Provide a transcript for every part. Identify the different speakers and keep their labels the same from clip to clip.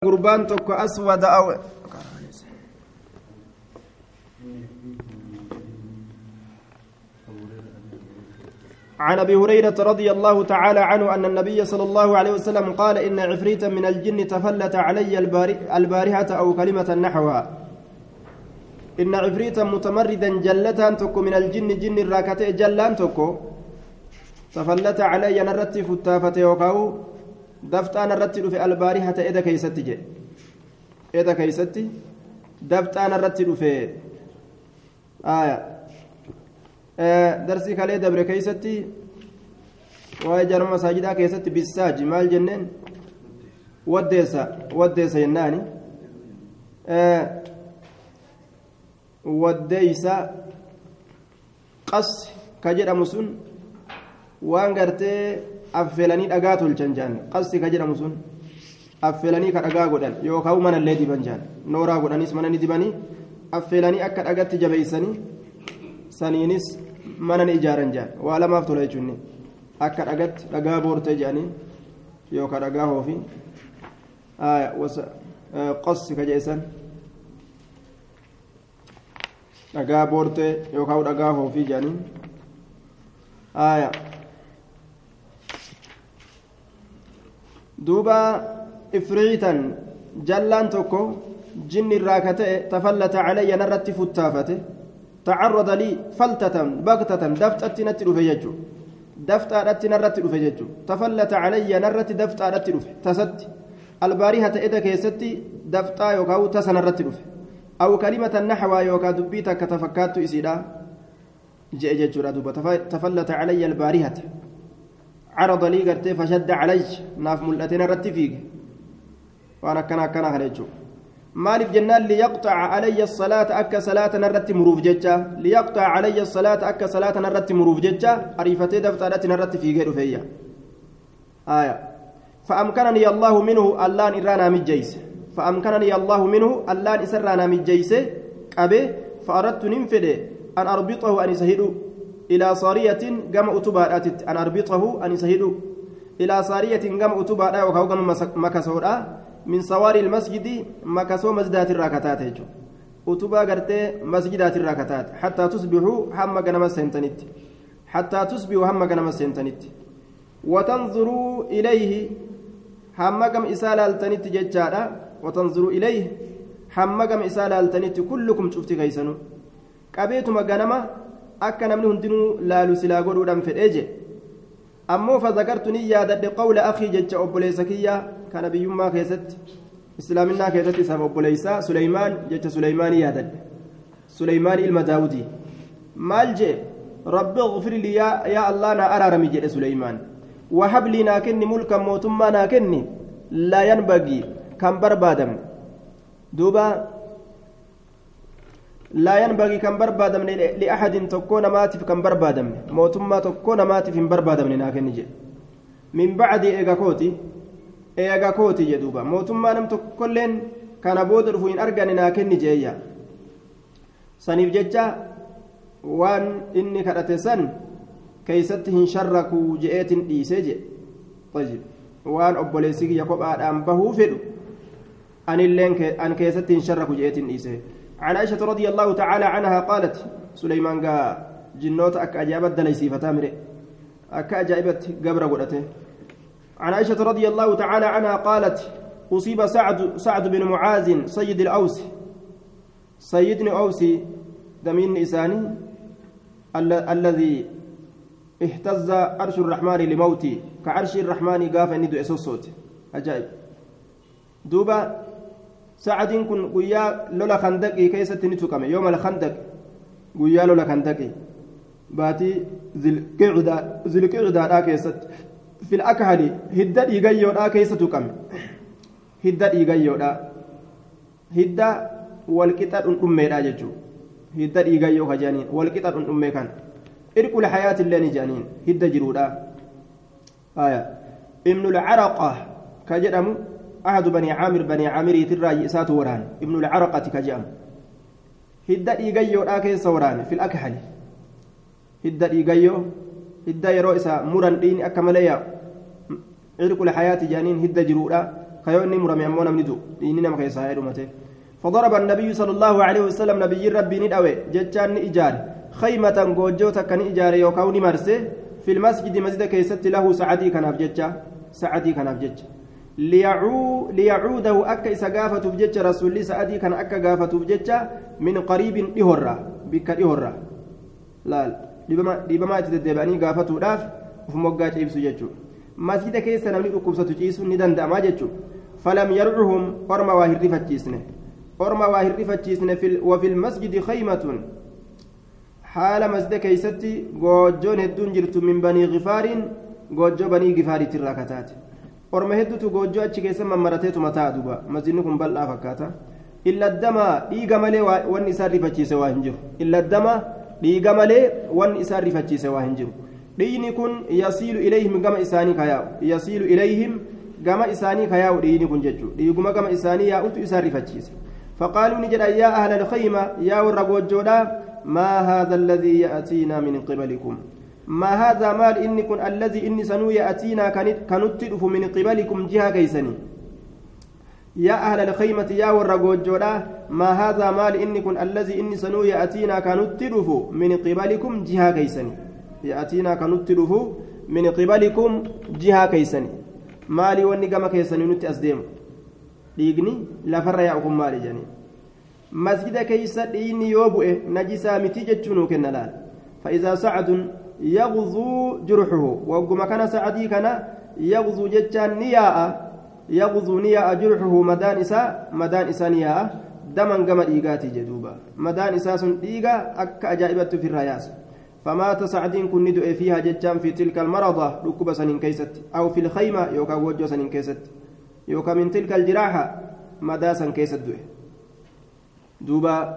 Speaker 1: gurbaan tokko aswada aw عن أبي هريرة رضي الله تعالى عنه أن النبي صلى الله عليه وسلم قال إن عفريتا من الجن تفلت علي البارحة أو كلمة نحوها. إن عفريتا متمردا جلتا تكو من الجن جن الراكتة جلان تكو تفلت علي نرت فتافه يوكاو dafxaan irratti dhufe albaarihata eda keeysatti jedhe eda keeysatti dafxaan irratti dhufe aya darsii kalee dabre keeysatti waa'ee jarma masaajidaa keessatti bissaaji maal jenneen waddeessa waddeessa jennaani waddeeysa qas ka jedhamu sun waan gartee affeelanii dhagaa tolchan jaan. Qasti ka jedhamu sun affeelanii ka dhagaa godhan. Yookaan mana illee diban jaan. Nooraa godhanis mana ni dibanii affeelanii akka dhagatti jabeeysanii saniinis mana ni ijaaran jaan. Waa lamaaf tola jechuun akka dhagatti dhagaa boortee jedhanii yookaan dhagaa hoofii qasti ka jedhesan dhagaa boortee yookaan dhagaa hoofii jedhanii duuba ifriitan jallaan tokko jinni irraa ka ta'e tafallata calayya narratti futtaafate tacarrada lii faltatan baktatan dafxatti natti dhufe jechuu dafxaadhatti narratti dhufe jechuu tafallata calayya narratti dafxaadhatti dhufe tasatti albaarihata eda keessatti dafxaa yookaan tasa narratti dhufe aw kalimatan naxwaa yookaan dubbii takka tafakkaattu isiidha je'e jechuudha duuba tafallata calayya albaarihata عرض لي قرتي فشد علي ناف ملأتين رتفيق وانا كنا كنا هريجو مالف جنان ليقطع علي الصلاة أكا صلاة نرت مروف ججا ليقطع علي الصلاة أكا صلاة نرت مروف ججا عريفتي دفترت نرت في غير فيا. آية. فأمكنني الله منه اللان إرانا مجيس فأمكنني الله منه اللان إسرانا مجيس أبي فأردت ننفد أن أربطه أن يسهدوا إلى صارية قام أتباء أن أربطه أن يسهد إلى صارية قام أتباء وكاو قام مكسورا من صواري المسجد مكسو مسجدات الراكتات أتباء قرتي مسجدات الراكتات حتى تصبحوا هم قنم السنتنت. حتى تصبحوا هم قنم السنتنت. وتنظروا إليه. هم قم إسالة التنت ججارا وتنظروا إليه. هم قم إسالة التنت كلكم شفتي كيسنو قبيتما قنمه akka namni hundinuu laalu silaa godhuudhaan fedhee je ammoo fazakartu ni yaadadhe qawla akii jecha obboleessa kiyya kana biyyummaa keessatti islaaminaa keessatti isaaf obboleeysaa suleymaan jecha suleymaanii yaadadhe suleymaan ilma daawudii maal jee rabbi اغفر لي يا, يا الله نا أرارمي جد سليمان وهب لي ناكني ملكا موتما ناكني لا ينبغي كم بربادم لا ينبغي كم بربادم لأحد تكون ماتف كم بربادم. موتما تكون ماتف بربادم نجي من بعد إيغاكوتي إيغاكوتي جدوبا موتما نم تكلين كان بودر فين أرغن لكن نجي سنيف ججا وان إني كرتسن كيست هنشركوا جئت إيسج طيب وان أبوليسيك يقوب آدم بهو فدو أن اللين أن كيست هنشركوا جئت إيسج عن عائشة رضي الله تعالى عنها قالت سليمان قا جنوت أك أجابت دليسي فتامري أك أجابت قبر قلته عن عائشة رضي الله تعالى عنها قالت أصيب سعد سعد بن معاذ سيد الأوس. سيدنا أوسي دمين إساني ال الذي اهتز عرش الرحمن لموتي. كعرش الرحمن قاف أن يدعي صوت دوبا سعدين كن قيا لولا خندقي كيست نتوكم يوم الخندق قيا لولا خندقي باتي ذي القعدة ذي القعدة لا كيست في الأكهل هدى إيجايو لا كيست كم هدى إيجايو لا هدى والكتاب أمي لا ججو هدى إيجايو خجانين. والكتاب أمي كان. إرق الحياة اللي جانين هدى جرودا آية أحد بني عامر بني عامر تراي إسات وران ابن العرقة كجام. هدى إيجايو آكي سوران في الأكحل هدى إيجايو هدى يرو إسا مران دين أكمليا. عرق الحياة جانين هدى جرودا كيوني مرمي أمونا من دو إني نم كيسا يدومته فضرب النبي صلى الله عليه وسلم نبي ربي ندأوي. جتان إجار خيمة جوجوتا كان إجار يوكاوني مرسي في المسجد مسجد كيست له سعدي كان أفجتشا سعدي كان أفجتشا ليعو ليعوده أكا إسا بجتش رسول الله سعدي كان أكا قافة بجتش من قريب إهرة بك إهرة لا dhiibamaa itti deddeebi'anii gaafatuudhaaf uf moggaa ciibsu jechuudha masjida keessa namni dhukkubsatu ciisuun ni danda'amaa jechuudha falam yarcuhum orma waa hirrifachiisne orma waa hirrifachiisne wafil masjidi khaymatun haala masjida keeysatti goojjoon hedduun jirtu min banii gifaariin goojjoo banii gifaariitirraa kataate orma hedduutu goojjoo achi keessa mammarateetuma ta'a duba masjidni kun bal'aa fakkaata illa damaa dhiiga malee wanni isaa rifachiise waa hin jiru illa damaa dhiiga malee wanni isaan rifachiise waa hin jiru dhiigni kun yasiilu ilayhim gama isaanii kayaa'u yasiilu ilayhim gama isaanii kayaa'u dhiigni kun jechuudha dhiiguma gama isaanii yaa'utu isaan rifachiise فقالوا نجد يا أهل الخيمة يا ورقوجودا ما هذا الذي يأتينا من قبلكم ما هذا مال إني كن الذي إني سنو يأتينا كنتدف من قبلكم جهة كيسني يا أهل الخيمة يا ورقوجودا ما هذا مال إني كن الذي إني سنو يأتينا كنتدف من قبلكم جهة كيسني يأتينا كنتدف من قبلكم جهة كيسني مالي واني كيسني نتي أسديم dhiigni lafarra yaa'ukum maali jedhanii masjida keeysa dhiigni yoo bu'e najisaa miti jechuu nuu kenna يغزو جرحه. وقم كان سعدي كان يغزو جتان نياء. يغزو نياء جرحه. مدان إساء مدان إساء نياء. دما قم إيقاتي جدوبا. مدان إساس إيقا أك أجائبت في الرياس. فمات سعدين كن ندؤ فيها جتان في تلك المرضة ركب سنين كيست. أو في الخيمة. يوكا وجو سنين كيست. يوكا من تلك الجراحة. مداسا كيست دوبا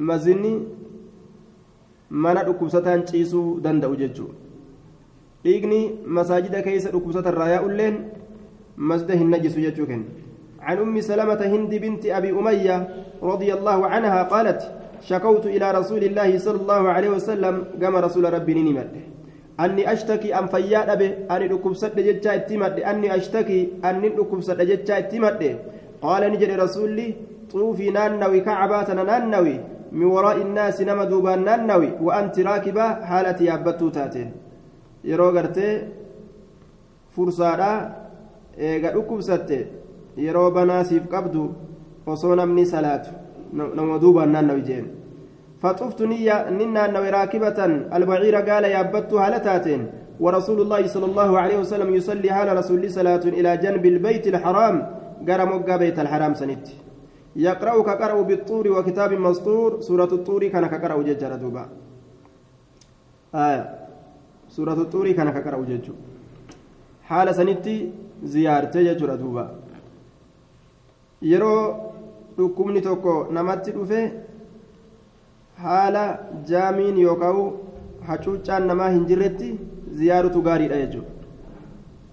Speaker 1: مزني mana dhukkubsataan ciisuu danda'u jechuudha. Dhiigni masaajida keessa dhukkubsatarraa yaa'ulleen masjida hin najisu jechuu kenna. عن أم سلمة هند بنت أبي أمية رضي الله عنها قالت شكوت إلى رسول الله صلى الله عليه وسلم قام رسول ربي نمد أني أشتكي أن فياد أبي أني أكبسد جتشا اتمد أني أشتكي أني أكبسد جتشا اتمد قال نجري رسولي طوفي نانوي كعباتنا نانوي من وراء الناس نما دوبان نانوي وأنت راكبة حالتي يابتو تاتين. yeroo gartee fursaadha eega dhukkubsatte yeroo banaasiif qabdu osoo namni salaatu nama duubaan naannawi jeen فطفت نية ننا نوي راكبة البعير قال يابت هالتاتين ورسول الله صلى الله عليه وسلم يصلي على رسول صلاة إلى جنب البيت الحرام قرم بيت الحرام سنت يقرأ كقرأ بالطور وكتاب مسطور سورة الطور كان كقرأ ججر دوبا آية سورة الطور كان كقرأ ججر حال سنتي زيارتي ججر دوبا yeroo dhukkubni tokko namatti dhufe haala jaamiin yookaan hacuuccaan namaa hin jirretti ziyaarutu gaariidha jechuudha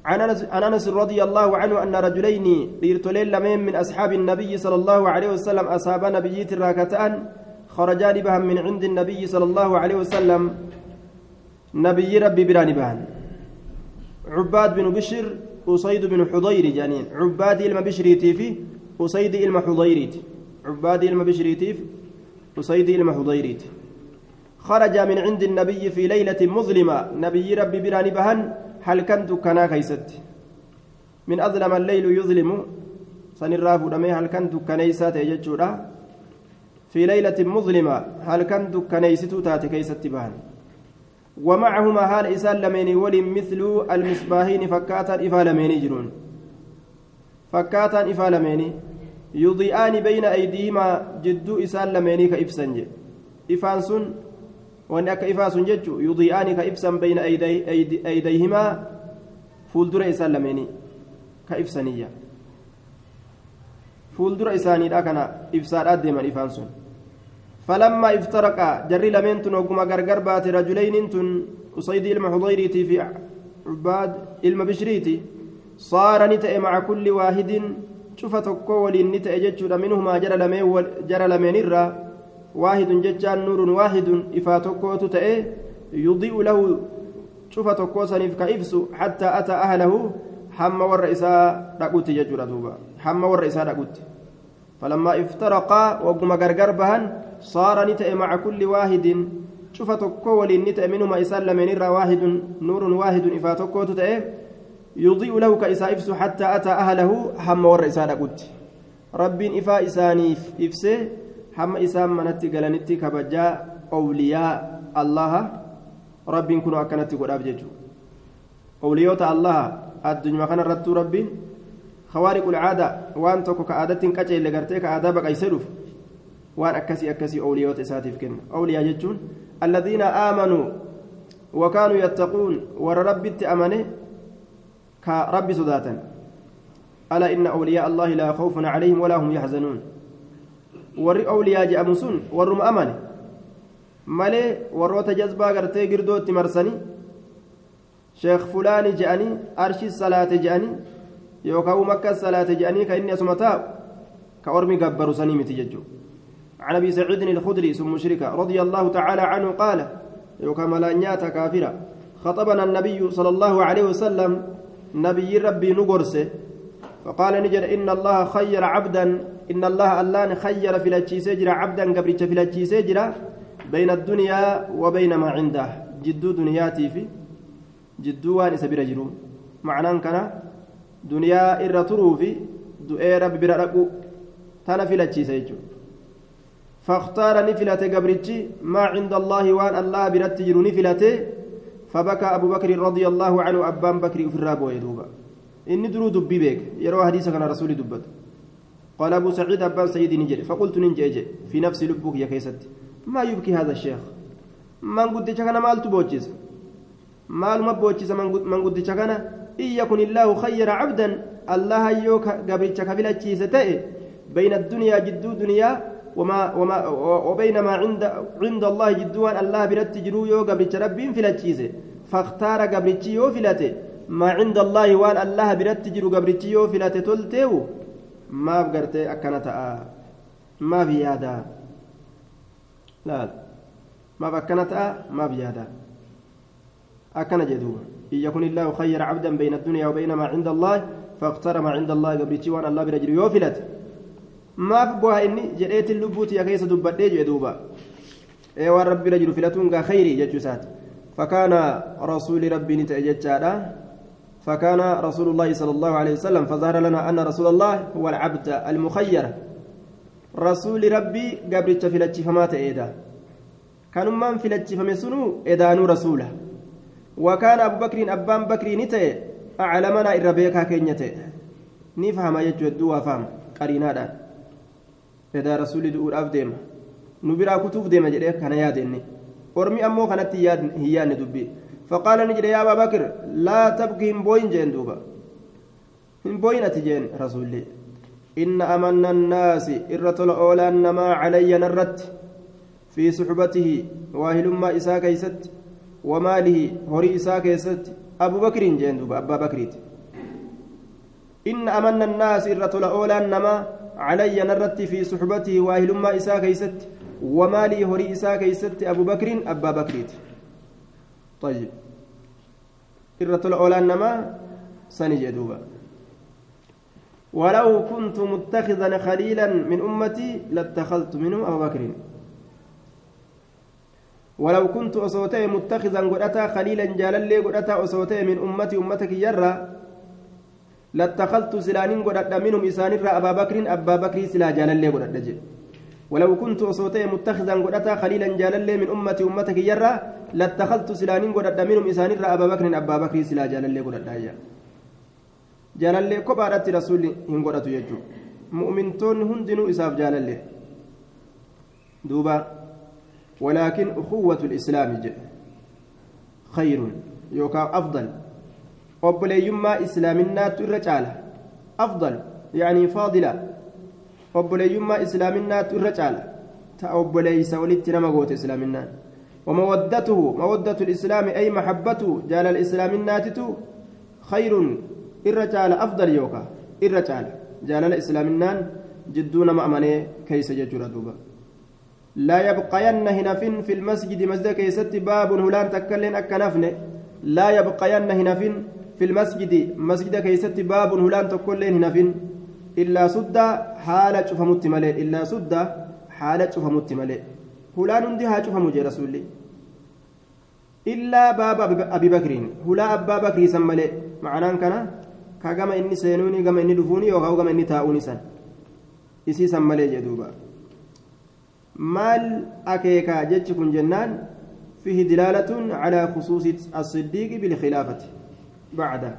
Speaker 1: عن انس رضي الله عنه أن رجلين ليرتلين لمن من أصحاب النبي صلى الله عليه وسلم اصاب نبيت الراكتان خرجا بهم من عند النبي صلى الله عليه وسلم. نبي ربي براني بهن. عباد بن بشر أصيد بن حضير جانين عباد إلما بشريتي في أصيد إلما حضيريت عباد إلما بشريتي في أصيد إلما حضيريت خرج من عند النبي في ليلة مظلمة. نبي ربي براني بهن. كنا كيست؟ من أظلم الليل يظلم. سنراف دمي هل كنت كنيسات يجتشورا في ليلة مظلمة هل كنت كنيستو تاتي كيست بهن؟ ومعهما هال إسال لمين ولي مثل المصباحين؟ فكاتا إفا لمين جرون فكاتا إفا لمين يضيئان بين أيديهما جدو إسال لمين كإفسنج. إفان سن وأن أك إفاس جدو يضيئان كإفسن بين أيدي أيدي أيديهما فولدر إسال لمين كإفسنية فولدر إساني كان إفساد أدما إفان سن فلما افترقا جري لمن تنوكما غرغر بات رجلين تن أصيد المحضيريتي في عباد المبشريتي صار نتأ مع كل واحد شوف تقول نتأ جتشود منهما جرى لمن جرى لمن الرا واحد جتشان نور واحد إفا تقوت تأ يضيء له شوف تقوسني كإفس حتى أتى أهله isaa dhaqutti jechuudha duuba hamma warra isaa dhaqutti فلما افترقا وقم غرغر بهن صار نتأ مع كل واحد. شوف تكو ولين نتأ منهما إسال من واحد نور واحد إفا تكو تتأ يضيء له كإسا إفس حتى أتى أهله هم ور إسان قد رب إفا إسانيف إفسه هم إسان منتي قلنتي كبجاء أولياء الله رب كنوا أكنتي قد أبججو أولياء الله الدنيا كان رتو رب خوارق العادة وان توكو كعادة كأجي اللي قرتي كعادة بقى يسلف وان أكسي أكسي أولياء إساتيف كن أولياء جتون الذين آمنوا وكانوا يتقون ور رب أمنه كرب صداتا ألا إن أولياء الله لا خوف عليهم ولا هم يحزنون ور أولياء جأمسون ور أمن مالي وروت جذبا قرتي قردو تمرسني شيخ فلان جأني أرشي الصلاة جأني يوكاو مكة الصلاة جأني كإني أسمتاو كأرمي قبر سنيمة ججو عن أبي سعيد الخدري ثم مشركة رضي الله تعالى عنه قال يوكا ملانيات كافرة خطبنا النبي صلى الله عليه وسلم نبي ربي نقرسه فقال نجر إن الله خير عبدا إن الله ألان خير في سجرة عبدا قبل في سجرة بين الدنيا وبين ما عنده. جدو دنياتي في جدو وان سبيل جرو. معنى كان دنيا إر في دؤي ربي برأقو تانا في سجرة فاختار نفلة قبرتي ما عند الله وان الله برتجر نفلته فبكى أبو بكر رضي الله عنه أبان بكر في الراب ويدوبا إني درو دبي بيك. يروى حديث كان رسول دبت. قال أبو سعيد أبان سيدي نجري. فقلت ننجي في نفس لبك يا كيست. ما يبكي هذا الشيخ؟ من قد كان مال تبوجز؟ مال ما بوجز من قد كان إن يكن الله خير عبدا الله يوك قبل كفلة بين الدنيا جدو دنيا وما وما وبين ما عند عند الله جدوان الله برت جرو يو قبل ربين فلتشيزه فاختار قبل يو فلته ما عند الله وان الله برت جرو قبل يو فلته تلتو ما بقرت أكنت ما في هذا لا ما بكنت ما في هذا أكن جدو إن يكن الله خير عبدا بين الدنيا وبين ما عند الله فاختار ما عند الله قبل وان الله برت جرو يو فلته maaf bu'aa inni jedheetiin lubbuuti yaa keessa dubbadhee jee duuba. Ee waan rabbi irra jiru filatuun gaa khayrii jechuu isaati. فكان رسول ربي نتأججادا فكان رسول الله صلى الله عليه وسلم فظهر لنا أن رسول الله هو العبد المخير. رسول ربي قبل فلتش فما تأيدا. كان من فلتش فمسنو إدانو رسوله. وكان أبو بكر أبان بكر نتأ أعلمنا إربيكا كينيتي نفهم يجو الدوا فهم قرينادا edaa rasuulli du'uudhaaf deema nu biraa kutuuf deema jedhee kana yaade inni ormi ammoo kanatti laa tabki hin booyin jeen duuba hin booyin ati jeen rasuulli inna amanna annaasi irra tola oolaan namaa calayya narratti fi suxbatihi waahilummaa isaa keeysatti wamaalihi horii isaa keessatti abu bakriin jeen duuba abbaa bakriiti inna amanna annaasi irra tola oolaan namaa علي نرت في صحبته واهلما إساء كيست ومالي هري إساء كيست أبو بكر أبا بكريت طيب إرة الأولى إنما سنجي دوبا ولو كنت متخذا خليلا من أمتي لاتخذت منهم أبا بكر ولو كنت أصوتي متخذا قدأتا خليلا جالا قدأتا أصوتي من أمتي أمتك يرى لاتخذت سلانين قدد منهم إسان أبا بكر أبا بكر سلا جالالي قدد جي ولو كنت أصوتي متخذا قدتا خليلا جالالي من أمتي أمتك يرى لاتخذت سلانين قدد منهم إسان أبا بكر أبا بكر سلا jaalallee kophaadhatti rasuulli hin godhatu jechuudha mu'mintoonni hundinuu isaaf jaalallee duuba walaakin ukuwwatu lislaami jedhe khayrun yookaan afdal obboleeyyummaa islaaminaatu irra caala afdal yaanii faadila obboleeyyummaa islaaminaatu irra caala. Ta obboleeysa walitti nama goote islaaminaan ومودته مودة الإسلام أي محبته جال الإسلام الناتت خير الرجال أفضل يوكا الرجال جال الإسلام النان جدون مأمني كيس ججر دوبا لا يبقين هنفن في المسجد مسجد كيست باب هلان تكلن أكنفن لا يبقين هنفن في المسجد مسجد كيست باب هلان تقولين هنفين إلا سد حالة شفمت ملئ إلا سد حالة شفمت ملئ هلان دي شفمت رسولي. إلا باب أبي بكر. هلا أبا بكر سملئ معناه كان كما إني سينوني كما إني دفوني أو كما إني تاؤني سن. إسي سملئ جدوبا. مال أكيكا جتشكن جنان؟ فيه دلالة على خصوص الصديق بالخلافة. بعد.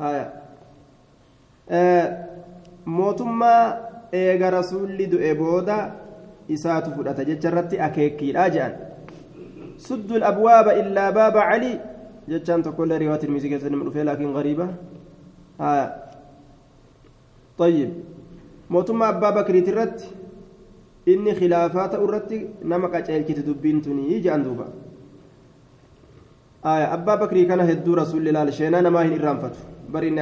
Speaker 1: آية. آه mootummaa eega rasuulli du'e booda isaatu fudhata jecha irratti akeekkiidha jedhan suddu abwaaba illaa baaba calii jechaan tokkollee riwaa tirmizii keessatti nama dhufee laakiin gariiba طيب mootummaa abbaa bakriiti irratti inni khilaafaa ta'u irratti nama qaceelchite dubbiin tunii jedhan duuba abbaa bakrii kana hedduu rasuulli ilaal sheenaa namaa hin irraanfatu bari inni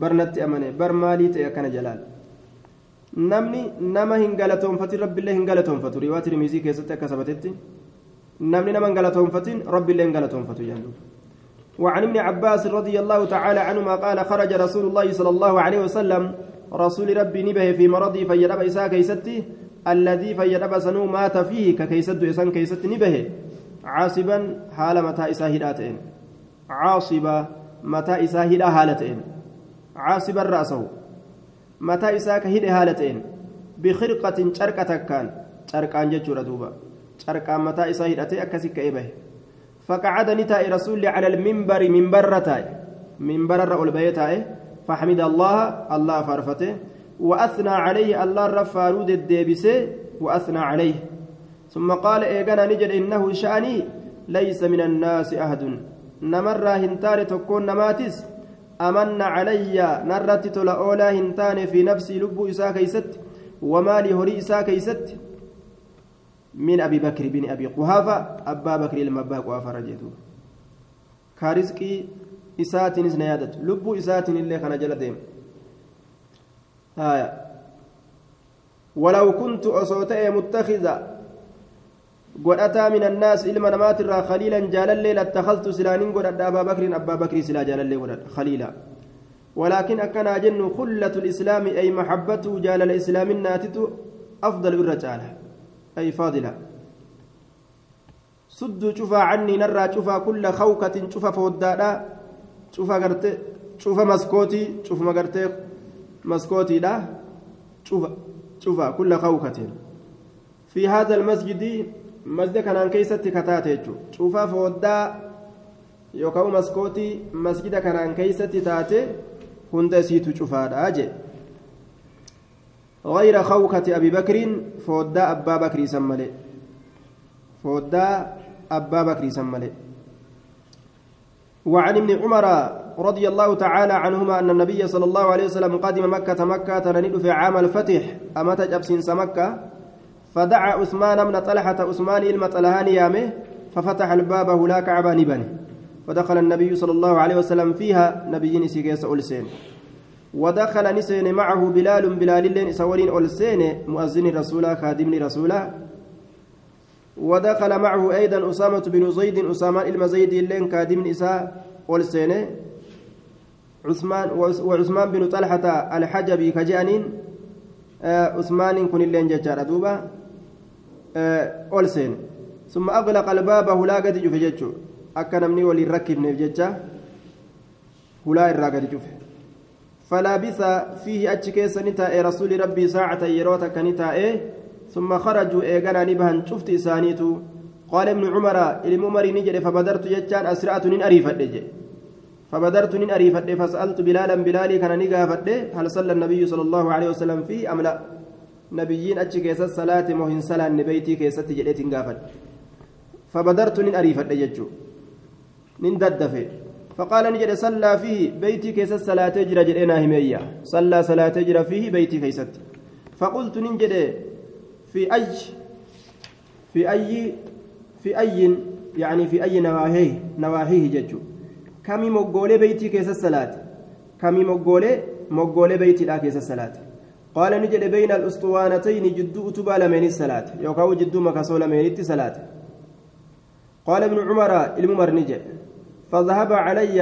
Speaker 1: bar natti amane bar maalii ta'e akkana jalaal namni nama hin galatoonfatin rabbiillee hin galatoonfatu riwaa tirmizii keessatti akka sabatetti namni nama hin galatoonfatin rabbiillee hin galatoonfatu jedhan وعن ابن عباس رضي الله تعالى عنهما قال خرج رسول الله صلى الله عليه وسلم رسول ربي نبه في مرضي فيدب إساء كيستي الذي فيدب سنو مات فيه ككيسد إسان كيست نبه عاصبا حال متى إساء عاصبا متى إساء هدا هالتين عاصبا رأسه. متى إساء كهد هالتين؟ بخرقة شركة كان شركان جتشورا دوبا. شركان متى إساء هداتي أكسي كإبه فقعد نتاء رسول على المنبر منبر تاي منبر الرؤل بيتاي فحمد الله الله فرفته وأثنى عليه الله رفارود الديبسي وأثنى عليه. ثم قال إيقنا نجد إنه شأني ليس من الناس أحد. نمر هنتار تكون نماتس أمن علي نرت تلأولا هنتان في نفسي لب إسا كيست ومالي هري إسا كيست. من أبي بكر بن أبي قحافة أبا بكر المبا قحافة رجيته كارزقي إسات نيادت لب إسات اللي خنا جل ديم. هايا ولو كنت أصوتي متخذا godhataa min annaas ilma namaatirraa khaliilan jaalallee lattakhaltu silaanin godhadha abaa bakrin abbaa bakrii silaa jaalallee godhadha khaliila. ولكن أكنا جن خلة الإسلام أي محبته جال الإسلام الناتت أفضل الرجال أي فاضلة سد شوفا عني نرى شوفا كل خوكة شوفا فودادا شوفا قرت شوفا مسكوتي شوفا ما قرت مسكوتي لا شوفا شوفا كل خوكة في هذا المسجد masjida kanaan keeysatti kataate jechuudha. Cuufaa fooddaa yookaan maskootii masjida kanaan keeysatti taate hunda isiitu cufaadha jee غير خوكة أبي بكر فودا أبا بكر سملي فودا أبا بكر سملي وعن ابن عمر رضي الله تعالى عنهما أن النبي صلى الله عليه وسلم قدم مكة مكة تنند في عام الفتح أمت جبسين مكة فدعا عثمان بن طلحة عثمان المطلهان يامه ففتح الباب هلا كعبة نبني فدخل النبي صلى الله عليه وسلم فيها نبي نسيكيس أولسين. ودخل نسين معه بلال بلال لين سولين أولسين مؤذن رسولا خادم رسولا. ودخل معه أيضا أسامة بن زيد أسامة المزيد لين كادم نساء أولسين. عثمان وعثمان بن طلحة الحجبي كجانين عثمان كن اللين ججار دوبا أولسين ثم أغلق الباب هلا قد جف ججو أكا نمني ولي ركب نفججا هلا الرا قد جف فلابث فيه أتشكيس نتاء رسول ربي ساعة يروتا كنتاء ثم خرجوا إيقنا نبهن شفت إسانيتو. قال ابن عمر الممر نجد فبدرت ججان أسرعت نين أريفت جي فبدرت نين أريفت فسألت بلالا بلالي كان نقافت هل صلى النبي صلى الله عليه وسلم فيه أم لا؟ نبيين أتش كيس الصلاة مهن صلاة نبيتي كيس تجليت قافت فبدرت نين أريفت ججو. نين ددفه. فقال نجد صلى فيه بيتي كيس الصلاة جرى جرينا همية صلى صلاة جرى فيه بيتي كيست فقلت ننجد في أي في أي في أي يعني في أي نواهيه نواهيه ججو. كمي مقولي بيتي كيس الصلاة كمي مقولي مقولي بيتي لا كيس الصلاة قال نجد بين الأسطوانتين جدو أتبا لمن الصلاة يوكاو جدو مكسو لمن الصلاة قال ابن عمر الممر نجد. فذهب علي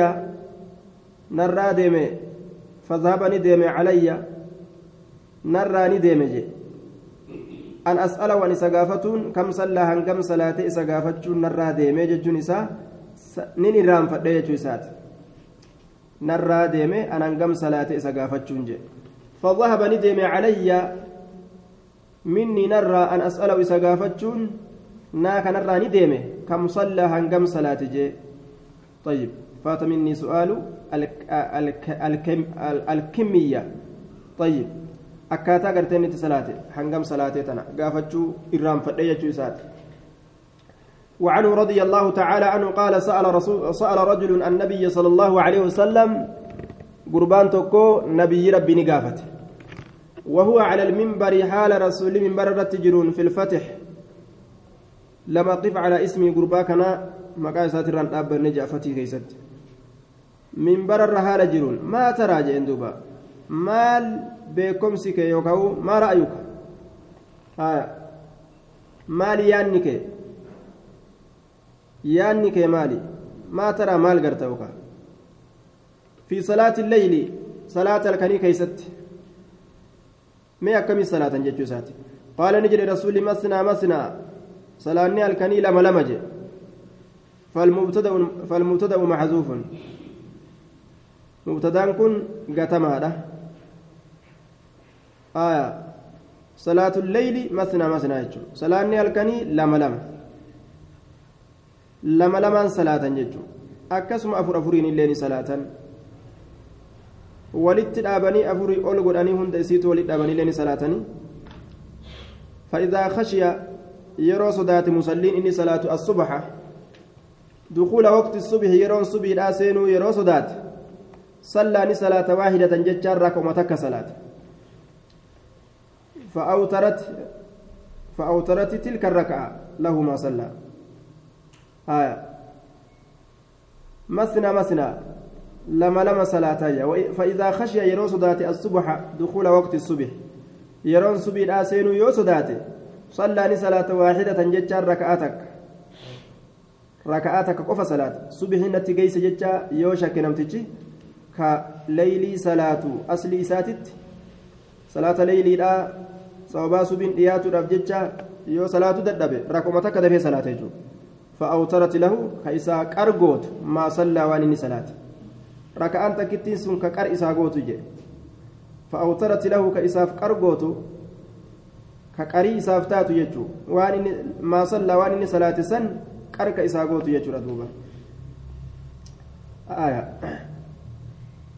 Speaker 1: calayya narraa ni deeme je an as'ala waan isa gaafatuun kam sallaa hangam salaate isa gaafachuun narraa deemee jechuun isaa nin irraanfadhe jechuu isaati narraa deeme an hangam salaate isa gaafachuun je فذهب ندم علي مني نرى أن أسأله إذا قافتشون ناك نرى ندم كم صلى هنقم صلاة جي طيب فات مني سؤال الكمية طيب akkaataa gartee inni itti salaate hangam salaatee tana gaafachuu irraanfadhe jechuu isaati وعنه رضي الله تعالى عنه قال سأل رسول سأل رجل النبي صلى الله عليه وسلم قربان توكو نبي ربي نقافته. وهو على المنبر حال رسول منبر التجرون في الفتح. لما قف على اسمي قرباكنا مقاي ساتران أب نجافتي كيست. منبر الرهال جرون ما ترى جندوبا مال kee yookaan maa ra'ayuka maali yaanni kee yaanni kee maali maa taraa maal garta yookaan fi salaati leyli salaata halkanii keeysatti mee akkamii salaatan jechuu isaati qaala ni jedhe rasuulli masnaa masnaa salaanni halkanii lama lama jedhe فالمبتدأ محذوف مبتدأ كن قتماده آية صلاة الليل مثنى مثنى صلاة الكني لما لما لما يجو أكسم أفر أفرين الليل صلاة walitti dhaabanii afurii ol godhanii hunda isiitu walitti dhaabanii illee ni salaatanii? فإذا خشي يرى صدات مسلين إني صلاة الصبح دخول وقت الصبح يرون صبح الآسين يرى صدات صلى صلاة واحدة ججار ركومتك صلاة فأوترت فأوترت تلك الركعة له ما صلى آية. مثنى مثنى لما لما صلاتي فإذا خشي يرو صدات الصبح دخول وقت الصبح. يرون صبح الآسين يو صدات صلى صلاة واحدة جتشا ركعتك ركعتك قف صلاة. صبح نتيجيس جتشا يو شك نمتجي. كليلي صلاة. أصلي ساتت. صلاة ليلي لا. subiin dhiyaatuudhaaf jecha yoo salaatu dadhabe rakkuma takka dafee salaata jechuudha inni salaate raka'aan takkittiin sun ka qar isaa gootu jedhe fa'aawtarati lahu ka isaaf qar gootu ka qarii isaaf taatu jechuudha waan inni maa sallaa waan inni salaate san qar ka isaa gootu jechuudha duuba.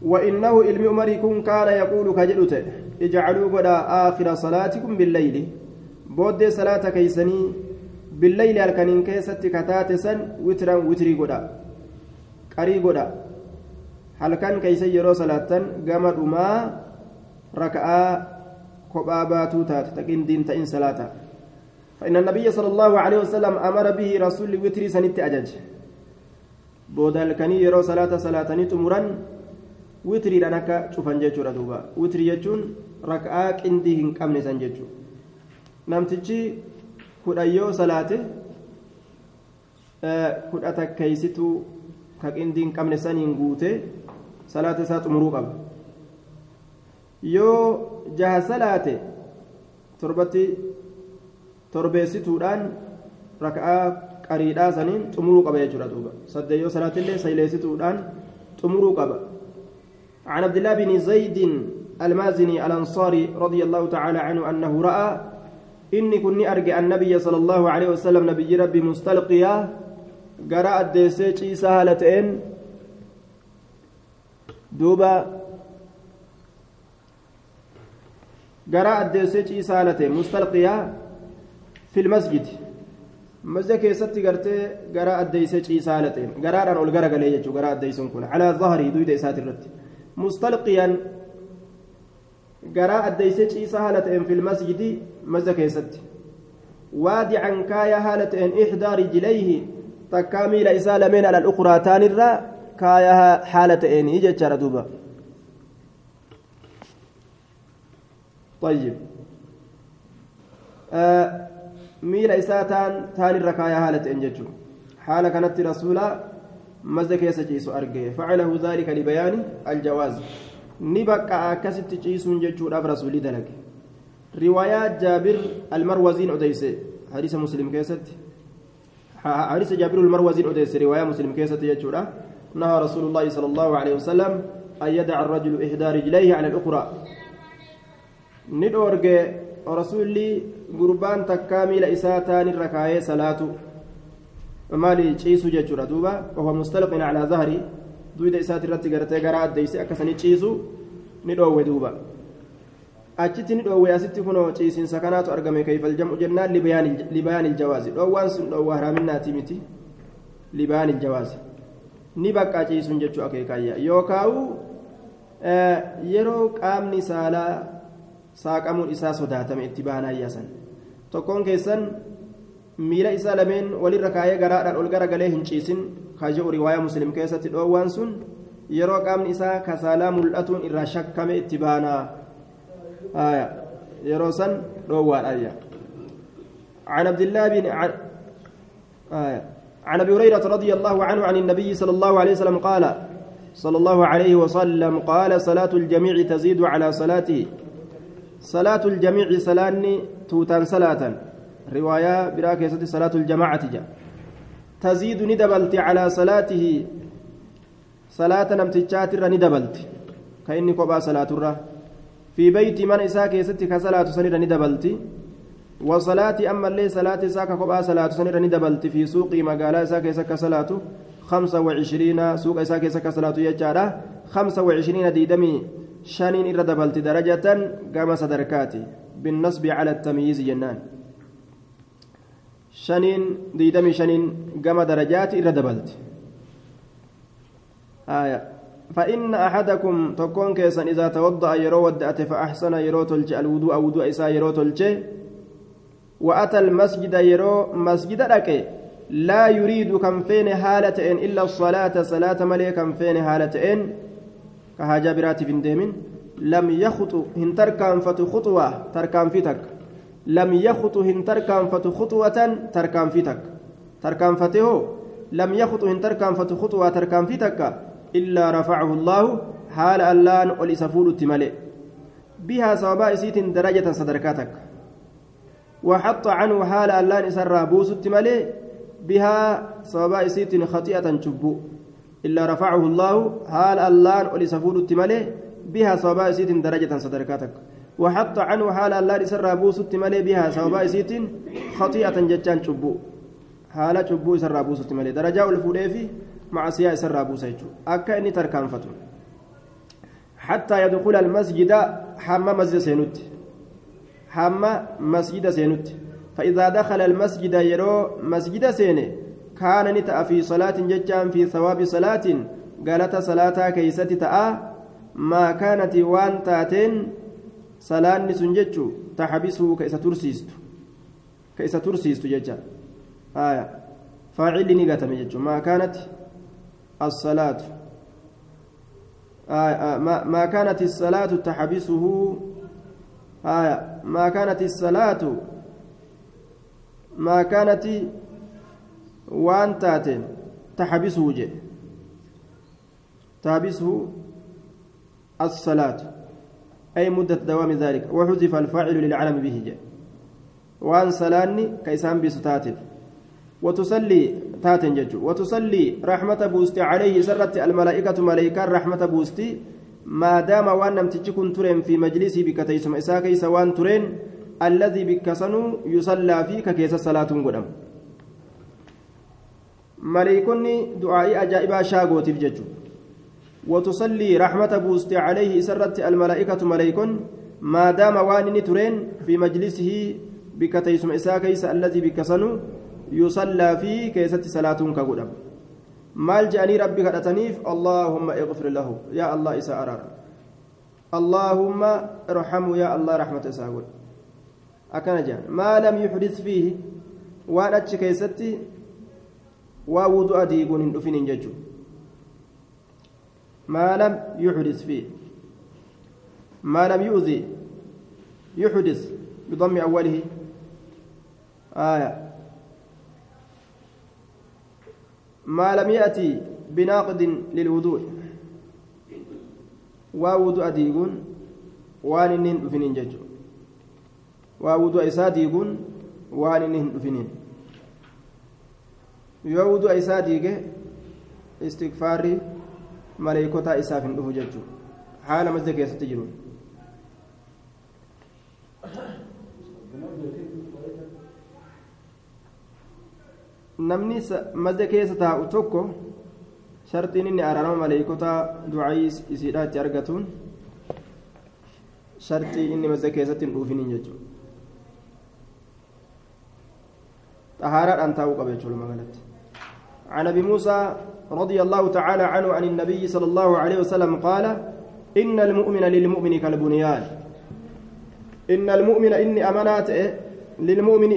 Speaker 1: وإنه علم عمر كن كان يقول كجلوت اجعلوا قد آخر صلاتكم بالليل بود صلاة كيسني بالليل الكنين كيست كتات سن وترا وتري قد قري قد هل كان كيس يرو صلاة قمر ما ركعة كبابات تات تكين دين تئن صلاة. فإن النبي صلى الله عليه وسلم أمر به رسول وتري سنت أجج. بود الكني يرو صلاة صلاة تمرن akka cufan jechuudha duuba witirii jechuun rak'aa qindii hin qabne san salaate kudha takkeeysituu ka qindii hin qabne saniin guute salaata isaa xumuruu qaba yoo jaha salaate torbatti torbeessituudhaan rak'aa qariidhaa saniin xumuruu qaba jechuudha duuba saddeet yoo salaatillee sayleessituudhaan xumuruu qaba. عن عبد الله بن زيد المازني الأنصاري رضي الله تعالى عنه أنه رأى إني كني أرجع النبي صلى الله عليه وسلم نبي ربي مستلقيا. قراء الديسيج سهلتين دوبا. قراء الديسيج سهلتين مستلقيا. في المسجد. مسجد كيستي قرتي قراء الديسيج سهلتين قراء أن أقول قراء قليل قراء الديسون كن على ظهري دويد إسات قراء الديسج عيسى هالة في المسجد مزة كيست وادعا كايا هالة إحدى رجليه تكامل إسالة من على الأخرى تانرة كايا حالة إن إجت شردوبة طيب آه ميل إساتان تانرة كايا هالة إن جتشو حالة كانت رسولا مزد كيس جيسو أرجع فعله ذلك لبيان الجواز نبقى أكست جيسون جتشور أب رسولي دلك روايات جابر المروزين أديس حديث مسلم كيست حديث جابر المروزين أديس رواية مسلم كيست جتشورا نهى رسول الله صلى الله عليه وسلم أن يدع الرجل إحدى رجليه على الأخرى ندورج رسولي قربان تكامل إساتان الركاية صلاة maali ciisuu jechuudha duuba? Ofa mustalqin calaa zahri. Duyda isaati irratti gartee gara addeyse akkasanii ciisu ni dhoowwe duuba achitti ni dhoowwe asitti kunoo ciisiinsa kanaatu argame kayfal jam'u jennaan libayaan iljawaazi dhoowwaan sun dhoowwa haraaminaati miti libayaan iljawaazi ni baqqaa ciisuun jechuu akeekaayya yookaawu yeroo qaamni saalaa saaqamuun isaa sodaatame itti baanaayyasan tokkoon keessan miila isaa lameen walirra kaayee garaadhaan ol garagalee hin ciisin kaje'u riwaayaa muslim keessatti dhoowwaan sun yeroo qaamni isaa kasaalaa mul'atuun irraa shakkame itti baanaa. Yeroo san dhoowwaadha عن عبد الله بن عن. عن ابي هريره رضي الله عنه عن النبي صلى الله عليه وسلم قال صلى الله عليه وسلم قال صلاة الجميع تزيد على صلاته صلاة الجميع صلاني توتان صلاة رواية براكة صلاة الجماعة جاء تزيد ندبلت على صلاته. صلاة نمتجات ندبلت. كأني قبا صلاة الرا. في بيت من إساك يستي كصلاة سنير ندبلت. وصلاة أما اللي صلاة إساك قبا صلاة سنير ندبلت. في سوق مقالة إساك إساك صلاة. خمسة وعشرين سوق إساك إساك صلاة يجارة. خمسة وعشرين ديدمي. شانين إرى دبلت درجة. قام صدركاتي. بالنصب على التمييز جنان. Shaniin diidamii shaniin gama darajaati irra dabalti فإن أحدكم تكون كيسا إذا توضأ يرو ودأت فأحسن يرو تلج الوضوء وضوء إسا يرو تلج وأتى المسجد يرو مسجد لك. لا يريد كم فين حالة إن إلا الصلاة. صلاة ملي كم فين حالة إن كهاجا براتي بن ديمين لم يخطو هن تركان فتو خطوة تركان فيتك. لم يخطو هن تركان فتو خطوة تركان فيتك تركان فتهو لم يخطو هن تركان فتو خطوة تركان فيتك إلا رفعه الله حال ألان ولسفول التمالي بها صوابا إسيت درجة صدركاتك. وحط عنه حال ألان إسر بوس التمالي بها صوابا إسيت خطيئة شبو إلا رفعه الله حال ألان ولسفول التمالي بها صوابا إسيت درجة صدركاتك. وحط عنه حال الله إسر بوس التمالي بها صوابا إسيت خطيئة جتان شبو. حال شبو إسر بوس التمالي درجة الفوليفي معصية إسر بوسا أكا إني تركان فتو. حتى يدخل المسجد حما مسجد سينوت. حما مسجد سينوت. فإذا دخل المسجد يرو مسجد سيني كان نتأ في صلاة ججان في ثواب صلاة قالت صلاة كيست تأ ما كانت وان تاتين صلاة سنججو تحبسه كيس ترسيست كيس ترسيست ججا آية فاعل نيغاتم ججو ما كانت الصلاة آه آه ما, ما كانت الصلاة تحبسه آية ما كانت الصلاة ما كانت وان تاتين تحبسه جي تحبسه الصلاة أي مدة دوام ذلك. وحذف الفاعل للعلم به. جي وأن صلاني كيسان بستاتف. وتصلي تاتن ججو. وتصلي رحمة بوستي عليه سرت الملائكة ملائكة رحمة بوستي. ما دام وأن نمتجكن ترين في مجلسي بكتيسم إساكي سوان ترين الذي بكسنو يصلى فيك كيس صلاة قدم. ملائكني دعائي أجائبا شاغوتي بججو وتصلي رحمة بوستي عليه سرت الملائكة ملائكن ما دام وان ترين في مجلسه بكتيسم إساكي الذي بكسنو يصلى فيه كيست صلاة كقدم مال جاني ربي كدتنيف اللهم اغفر له. يا الله إسا أرار. اللهم ارحمه يا الله رحمة إساقول أكن جان. ما لم يحدث فيه أتش كيستي ووضوء ديقون هندفين ججو. ما لم يحدث فيه ما لم يؤذي يحدث بضم أوله. آية. ما لم يأتي بناقض للوضوء. ووضوء ديقون وان إنهن دفنين ججو ووضوء إسا ديقون وان إنهن دفنين wudu'a isaa diige istikfaarri maleekotaa isaaf hin dhufu jechuudha haala masjida keessatti jiru namni masjida keessa taa'u tokko shartiin inni araarama maleekotaa du'aayii isiidhaa itti argatuun shartii inni masjida keessatti hin dhuufiniin jechuudha xahaaraadhaan taa'uu qaba jechuudha magaalatti عن ابي موسى رضي الله تعالى عنه عن النبي صلى الله عليه وسلم قال إن المؤمن للمؤمن كالبنيان. إن المؤمن إني أمانات للمؤمن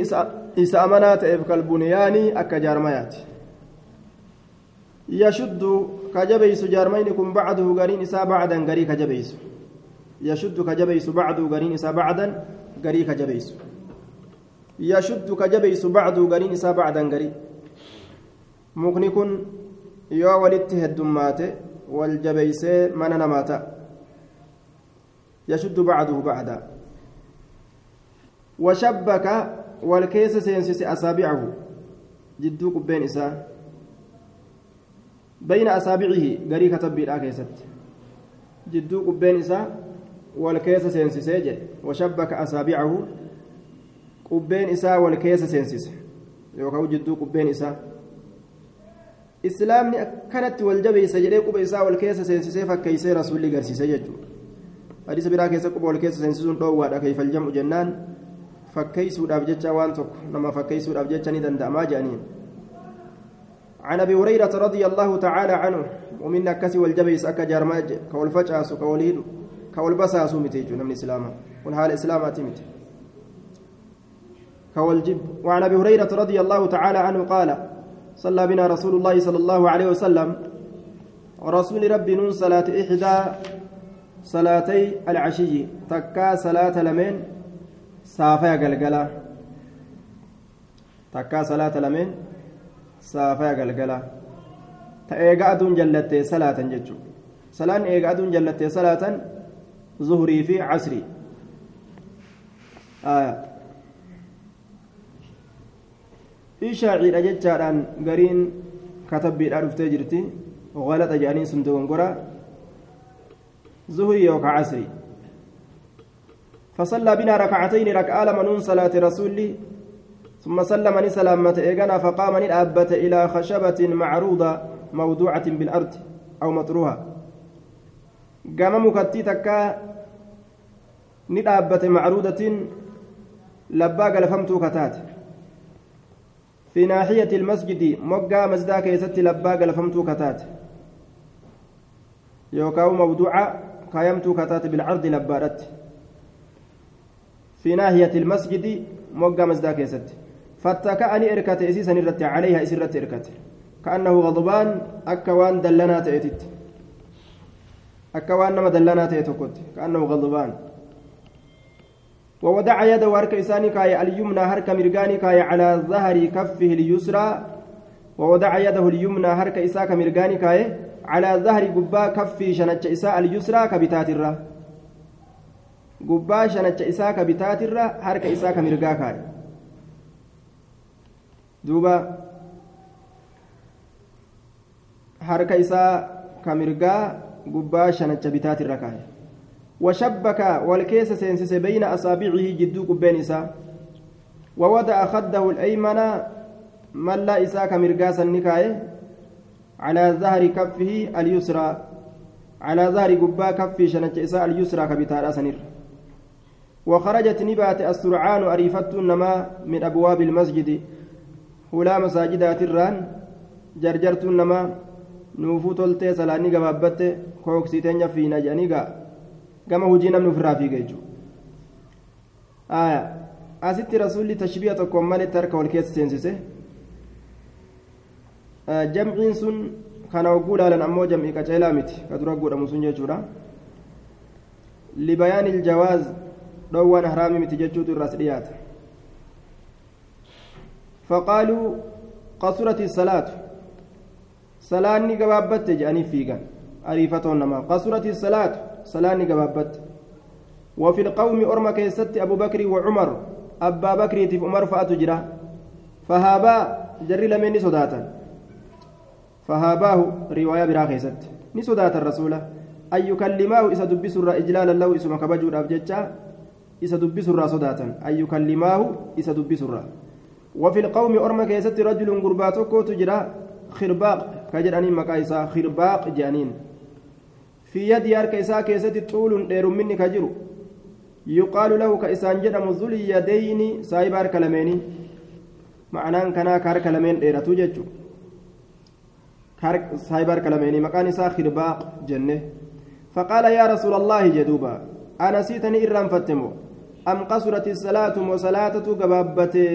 Speaker 1: إسا أمانات كالبنيان أكجارميات يشد كجبيس جارمينكم بعده قرين إسا بعدا قري كجبيس. يشد كجبيس بعده قرين إسا بعدا قري كجبيس. يشد كجبيس بعده قرين إسا بعدا mukni kun yoo walitti heddummaate wal jabeeysee mana namaa ta'a yashuddu bacduhu bacda washabbaka wal keessa seensise asaabicahu jidduu qubbeen isaa bayna asaabicihi garii katabbiidhaa keessatti jidduu qubbeen isaa wal keessa seensisee jedhe washabbaka asaabicahu qubbeen isaa wal keessa seensise yookaan jidduu qubbeen isaa islaamni akkanatti wal jabeessa jedhee quba isaa wal keessa seensisee fakkeeysee rasuulli garsiise jechuudha hadiisa biraa keessa quba wal keessa seensisuun dhoowwaadha keeyfal jam'u jennaan fakkeeysuudhaaf jecha waan tokko nama fakkeeysuudhaaf jecha ni danda'amaa jedhaniin عن ابي هريره رضي الله تعالى عنه ومن كسي والجبيس اكا جارماج كولفجاس كوليد كولبساس متيجو من الاسلام ونحال الاسلام اتمت كولجب وعن ابي هريره رضي الله تعالى عنه قال صلى بنا رسول الله صلى الله عليه وسلم. رسول ربي نون صلاة إحدى صلاتي العشي. تكا صلاة لمن سافا قلقلا تكا صلاة لمن سافا قلقلا تأيقا أدون جلت صلاة ججو صلاة إيقا أدون جلت صلاة ظهري في عصري آه. Ishaaciidha jechaadhaan gariin katabbiidhaa dhuftee jirti غلط جانين سندون قرأ زهري يوكا عسري فصلى بنا ركعتين ركعة لمنون صلاة رسولي ثم سلم سلامة إيقنا فقام نلأبت إلى خشبة معروضة موضوعة بالأرض أو مطروها. قام مكتي تكا نلأبت معروضة لباق لفمتو كتات. في ناحية المسجد مقا مسجدا كيست لباق لفمتو كتات. يوكاو موضوعة قايمتو كتات بالعرض لبارت في ناحية المسجد مقا مسجدا كيست. فاتكأني إركت إسيسا نرت عليها إسرت إركت. كأنه غضبان أكوان دلنا تأتت أكوان نما دلنا تأتكت كأنه غضبان. ووضع يده هرك إساني اليمنى هرك مرقاني على ظهر كفه اليسرى. ووضع يده اليمنى هرك إساك مرقاني على ظهر قبا كفه شنج إساء اليسرى كبتات شنج إساك بتات الرا هرك إساك مرقا كاي. دوبا هرك إساء كمرقا قبا شنج بتات الرا كاي. وشبك والكيس سينسس بين أصابعه جدوك بين إساء ووضع خده الأيمن من لا إساء كمرقاس النكاية على ظهر كفه اليسرى. على ظهر قبا كفه شنج إساء اليسرى كبتار أسنر. وخرجت نبات السرعان أريفت النما من أبواب المسجد. هلا مساجدات الران جرجرت النما نوفو تلتي سلاني قبابت كوكسيتين في نجانيقا fiiga jechuudha asitti rasuulli tashbiha tokkoon malitti harka wal keessa seensise jamciin sun kana hogguu ilaalan ammoo jam'ii qaceelaa miti ka dura godhamu sun jechuudha libayaan iljawaaz dhoowwaan haraami miti jechuutu irraas dhiyaata faqaaluu qasurati salaatu salaanni gabaabbatte jedhanii fiigan ariifatoon namaa qasurati salaatu salaanni gabaabbatte وفي القوم أرمى كيست أبو بكر وعمر أبا بكر في عمر فأتجرا فهابا جري لمن صداتا فهاباه رواية برا كيست نصدات الرسول أن يكلماه إذا دبس إجلالا له اسم كبجور أبجتشا إذا دبس صداتا أن يكلماه إذا دبس وفي القوم أرمى كيست رجل قرباتك تجرا خرباق كجراني مكايسا خرباق جانين في يد يارك إسا كيست طول دير مني كجرو. يقال له كإسان جدم ذو اليدين سايبار كلميني معناه كنا كار كلمين ديرتو ججو سايبار كلميني مكان إسا خرباق جنة. فقال يا رسول الله جدوبا أنا سيتني إرام فتمو. أم قصرت الصلاة وصلاة قبابتي؟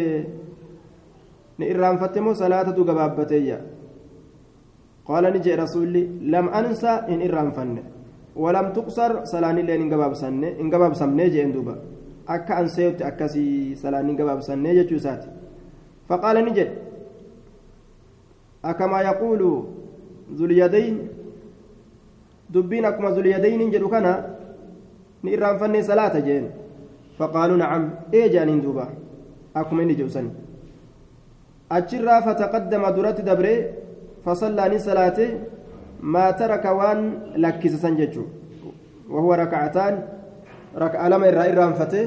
Speaker 1: نإرام فتمو صلاة قبابتي قال نجي رسولي لم أنسى إن إرام فن. ولم تقصر سلاني لين إن قباب سنة إن قباب سمنة جين دوبا. أكا أنسيوت أكاسي سلاني قباب سنة جتشوسات فقال نجي أكما يقول ذو اليدين دبين أكما ذو اليدين جدو كان نئران فني صلاة جين. فقالوا نعم إيه جانين دوبا؟ أكما إني جوسني أجرا فتقدم درات دبري فصلى صلاته ما ترك وان لكس سنججو. وهو ركعتان. ركعة لما إرى إرى فتي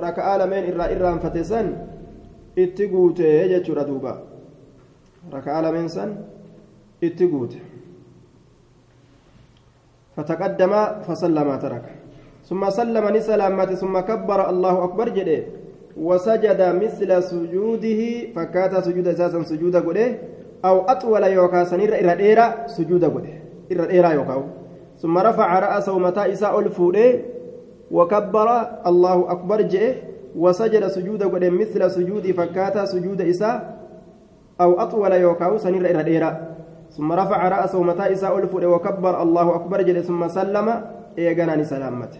Speaker 1: ركعة لمن إرى إرى فتي سن. اتقوته يجتشو ردوبا. ركعة لمن سن. اتقوته فتقدم فصلى ما ترك. ثم سلم نسلامات ثم كبر الله أكبر جده. وسجد مثل سجوده. فكات سجود أساسا سجود قده. أو أطول يوكا سنير إرى إيرا سجود قده. إرى إيرا يوكا ثم رفع رأسه متى إساء الفوده وكبر الله أكبر جئه وسجد سجود قده مثل سجود فكات سجود إساء أو أطول يوكا سنير إرى إيرا ثم رفع رأسه متى إساء الفوده وكبر الله أكبر جئه. ثم سلم إيقناني سلامته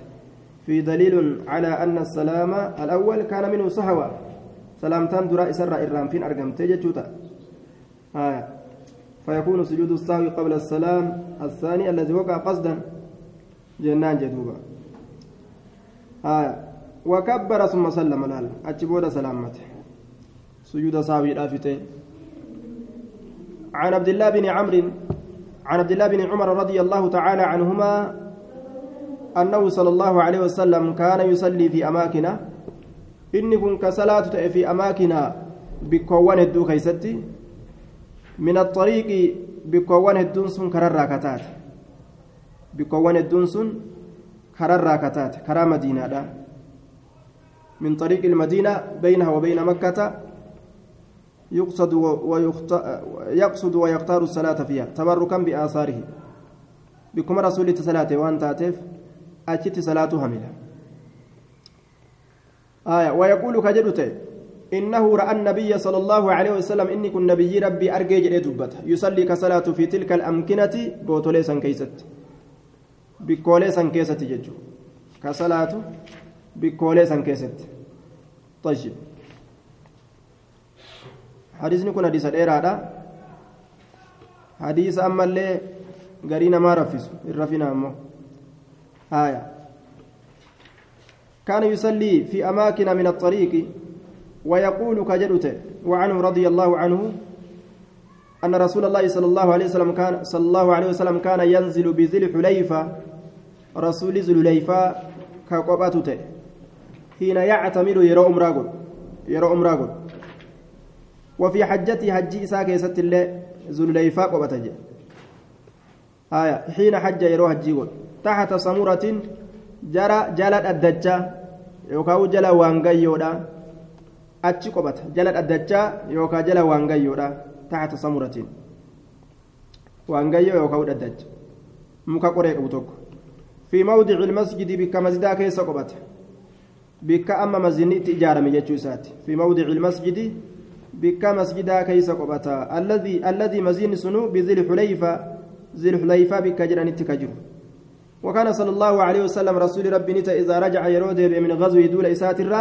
Speaker 1: في دليل على أن السلام الأول كان منه سهوة سلامتان درا إسر إرام فين أرقمت جتوتا آه. فيكون سجود السهو قبل السلام الثاني الذي وقع قصدا. جنان جدوبا آه. وكبر ثم سلم الآن. أتشبود سلامته سجود سهو الآفته عن عبد الله بن عمرو عن عبد الله بن عمر رضي الله تعالى عنهما أنه صلى الله عليه وسلم كان يصلي في أماكن إني كن كصلاة في أماكن بكوان الدو من الطريق بكوان الدون سن كرر راكتات. بكوان الدون سن كرر راكتات. كرا مدينة دا. من طريق المدينة بينها وبين مكة يقصد ويقصد ويختار الصلاة فيها تبركا بآثاره. بكم رسول صلاة وأن تاتف أجت صلاته هملا آية ويقول كجدت إنه رأى النبي صلى الله عليه وسلم إني كن نبي ربي أرجع جدي دبته يصلي كصلاة في تلك الأمكنة بوتوليسا كيست بكوليسا كيست ججو. كصلاة بكوليسا كيست طيب. حديثني كن حديث الإرادة حديث أما اللي قرينا ما رفس الرفنا أمه آية. كان يصلي في أماكن من الطريق. ويقول كجدته وعنه رضي الله عنه أن رسول الله صلى الله عليه وسلم كان صلى الله عليه وسلم كان ينزل بذي الحليفة رسول ذي الحليفة كقباتته حين يعتمر يرى أمراغل يرى أمراغل وفي حجته حج إساك يست الله ذو الحليفة قبته. آية حين حج يرى حجيقل تحت سمرة جرى جلد الدجا يوكاو جلا وانغيودا achi qobata jala dhaddachaa yookaan jala waangayyoodha taxata samuratiin waangayyoo yookaan dhaddacha muka qoree qabu tokko fi mawdici ilmasjidi bikka masjidaa keessa qobata bikka amma masjidni itti ijaarame jechuu isaati fi mawdici ilmasjidi bikka masjidaa keessa qobata alladii masjidni sunu bizil xulayfa zil xulayfaa bikka jedhanitti ka jiru وكان صلى الله عليه وسلم رسول ربي نتا إذا رجع يرود من غزو دول إسات الرّ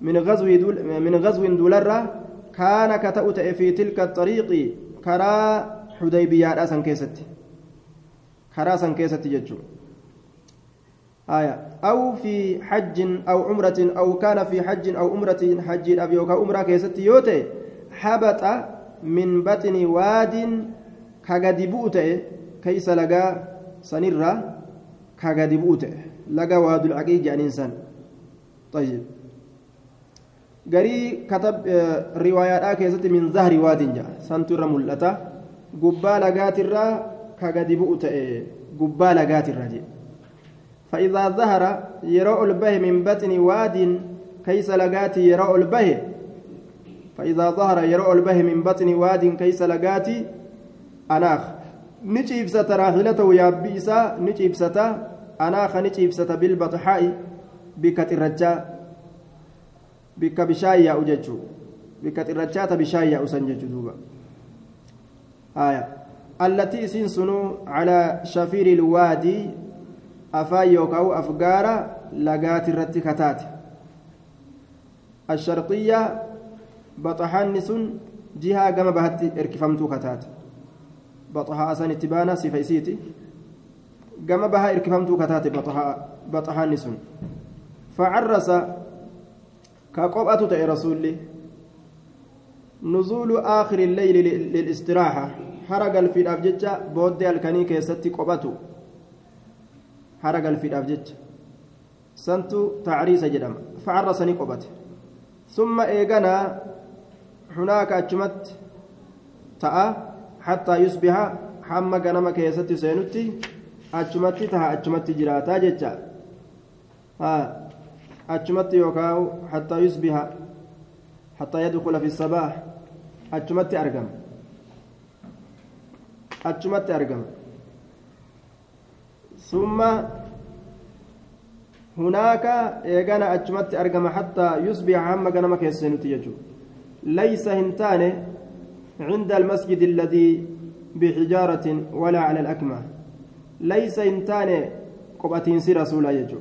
Speaker 1: من غزو دول من غزو دولرة كان كتأت في تلك الطريق كرا xudaybiyaadhaa san keessatti karaa san keessatti jechuudha آية. أو في حج أو عمرة أو كان في حج أو عمرة حج أبي يوكا عمرة كيست يوتي حبط من بطن واد كغدي كيس لقى سنرة كغدي بوتي لقى واد العقيق يعني إنسان. طيب. Garii katab riwaayaadhaa keessatti min zahri waadin jedha santu irra mul'ata. Gubbaa lagaatirraa ka gadi bu'u ta'e gubbaa lagaatirra jedhe فإذا ظهر يرى البه من بطن واد كيس لقاتي يرى البه فإذا ظهر يرى البه من بطن واد كيس لقاتي أناخ نجيب ستراحلته يا بيسا نجيب ستا أناخ نجيب ستا بالبطحاء بكت الرجاء بك بشاي أججو بكت الرجاء بشاي أسنجج دوبا آية التي سنسنو على شفير الوادي afaan yookaan afgaara lagaati irratti kataate asharxiyya baxahaanni sun jihaa gama bahatti erkifamtuu kataate baxahaa asan itti baana sifa isiiti gama bahaa erkifamtuu kataate baxahaanni sun facarrasa qophatu ta'e rasuulli نزول آخر الليل للاستراحة حرق الفيداف جتة بود الكني كيستي قبته hara galfiidhaaf jecha santu tacriisa jedhama facarrasanii qobate summa eeganaa hunaaka achumatti ta'a hattaa yusbiha hamma ganama keessatti seenutti achumatti taha achumatti jiraataa jecha achumatti yookaan hattaa yusbiha hattaa yadkula fi sabaax achumatti argama achumatti argama ثم هناك إيغانا أجمت أرقم حتى يصبح هم غنم كيسنتي يجو ليس هنتان عند المسجد الذي بحجارة ولا على الأكمة. ليس هنتان قبتين سي رسولا يجو.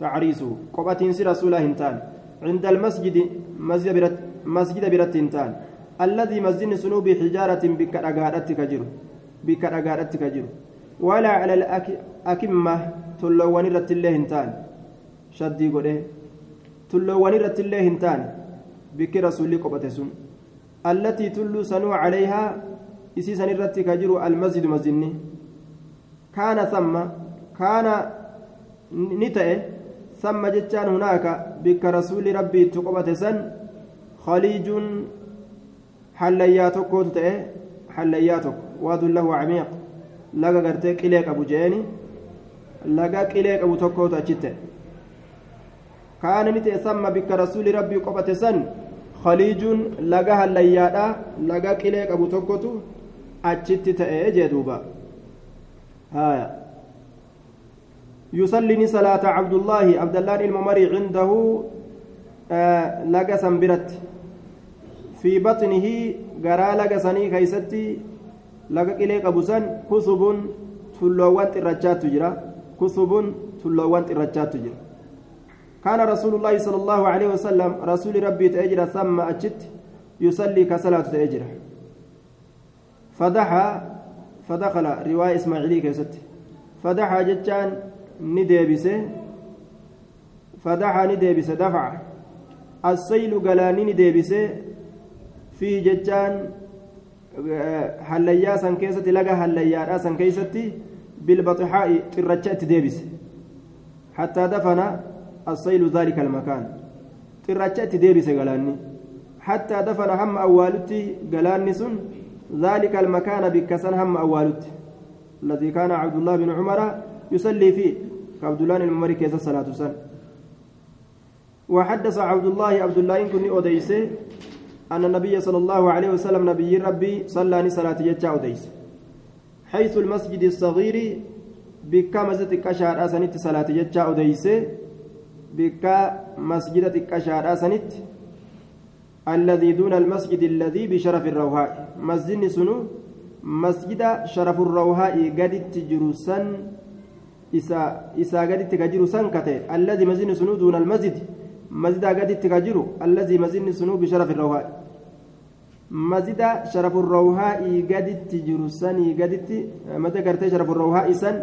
Speaker 1: تعريسه. قبتين سي رسولا هنتان عند المسجد مسجد برت مسجد برت هنتان الذي مسجد سنو بحجارة بك أغادتك جرو بك أغادتك جرو ولا على الأكمة تلوان رت الله هنتان شدي قده. تلوان رت الله هنتان بك رسول قبتسون التي تلو سنو عليها إسي سنرت كجر المسجد مزني كان ثم كان نتأ ثم جتان هناك بك رسول ربي تقبتسن خليج حلياتك كوت حلياتك واد له عميق qilee qabu jeeni laga qilee qabu tokkootu achitte kaana ni ta'e samma bikka rasuuli rabbii qophate san khaliijuun laga hallayyaadha laga qilee qabu tokkotu achitti ta'e jee duuba haya يصلي صلاة عبد الله عبد الله الممري عنده آه لقى سنبرت في بطنه قرأ لقى سني كيستي qilee qabu san kusubuun tulloowwan xirrachaatu jira kusubuun tulloowwan xirrachaatu jira كان رسول الله صلى الله عليه وسلم رسول ربي تأجر ثم أجت يصلي كصلاة تأجر. فدحى فدخل رواية إسماعيلية كيست فدحى جتان نديبسه فدحى نديبسه دفع السيل قلاني نديبسه في laga hallayyaadhaa san keessatti bilbaxixaa'i xirracha itti deebise hattaa dafana assaylu daalika almakaan xirracha itti deebise galaanni hattaa dafana hamma awwaalutti galaanni sun ذلك المكان بكسن هم أولت الذي كان عبد الله بن عمر يصلي فيه كعبد الله الممري كيس الصلاة سن؟ وحدث عبد الله عبد الله إن كني أوديسة أن النبي صلى الله عليه وسلم نبي ربي صلى صلاة جتة أوديس حيث المسجد الصغير مسجد كشار أسنت صلاة جتة أوديس بكا مسجد كشار أسنت الذي دون المسجد الذي بشرف الروهاء مسجد سنو مسجد شرف الروهاء قد تجرسن إسا إسا قد تجرسن كته الذي مسجد سنو دون المسجد مسجد قد تجرو الذي مسجد سنو بشرف الروهاء mazida sharafurrawhaa'ii gaditti jiru sanii gaditti mada gartee sharafurrawhaa'ii san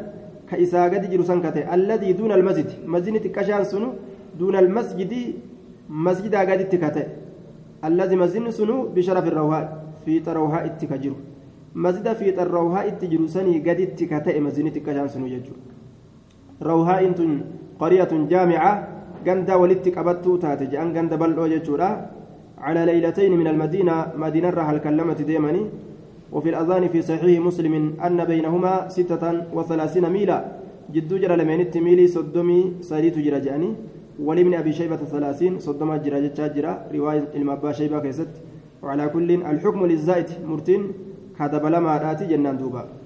Speaker 1: ka isaa gadi jiru san kate alladii duuna almasjid masjidni xiqqashaan sunu duuna almasjidi masjidaa gaditti kate alladii masjidni sunu bisharafi rawhaa fiixa rawhaa itti ka jiru masjida fiixa rawhaa itti jiru sanii gaditti ka ta'e masjidni xiqqashaan sunu jechuudha rawhaa'in tun qaryatun jaamica ganda walitti qabattuu taate je'an ganda bal'oo jechuudha على ليلتين من المدينة مدينة رحل كلمة ديمني. وفي الأذان في صحيح مسلم أن بينهما ستة وثلاثين ميلا. جد جرى لمن ميلي صدمي سريت جرى جاني. ولمن أبي شيبة ثلاثين صدم جرى جرى. رواية المبا شيبة كيست. وعلى كل الحكم للزائد مرتين. هذا بلا ما راتي جنان دوبا.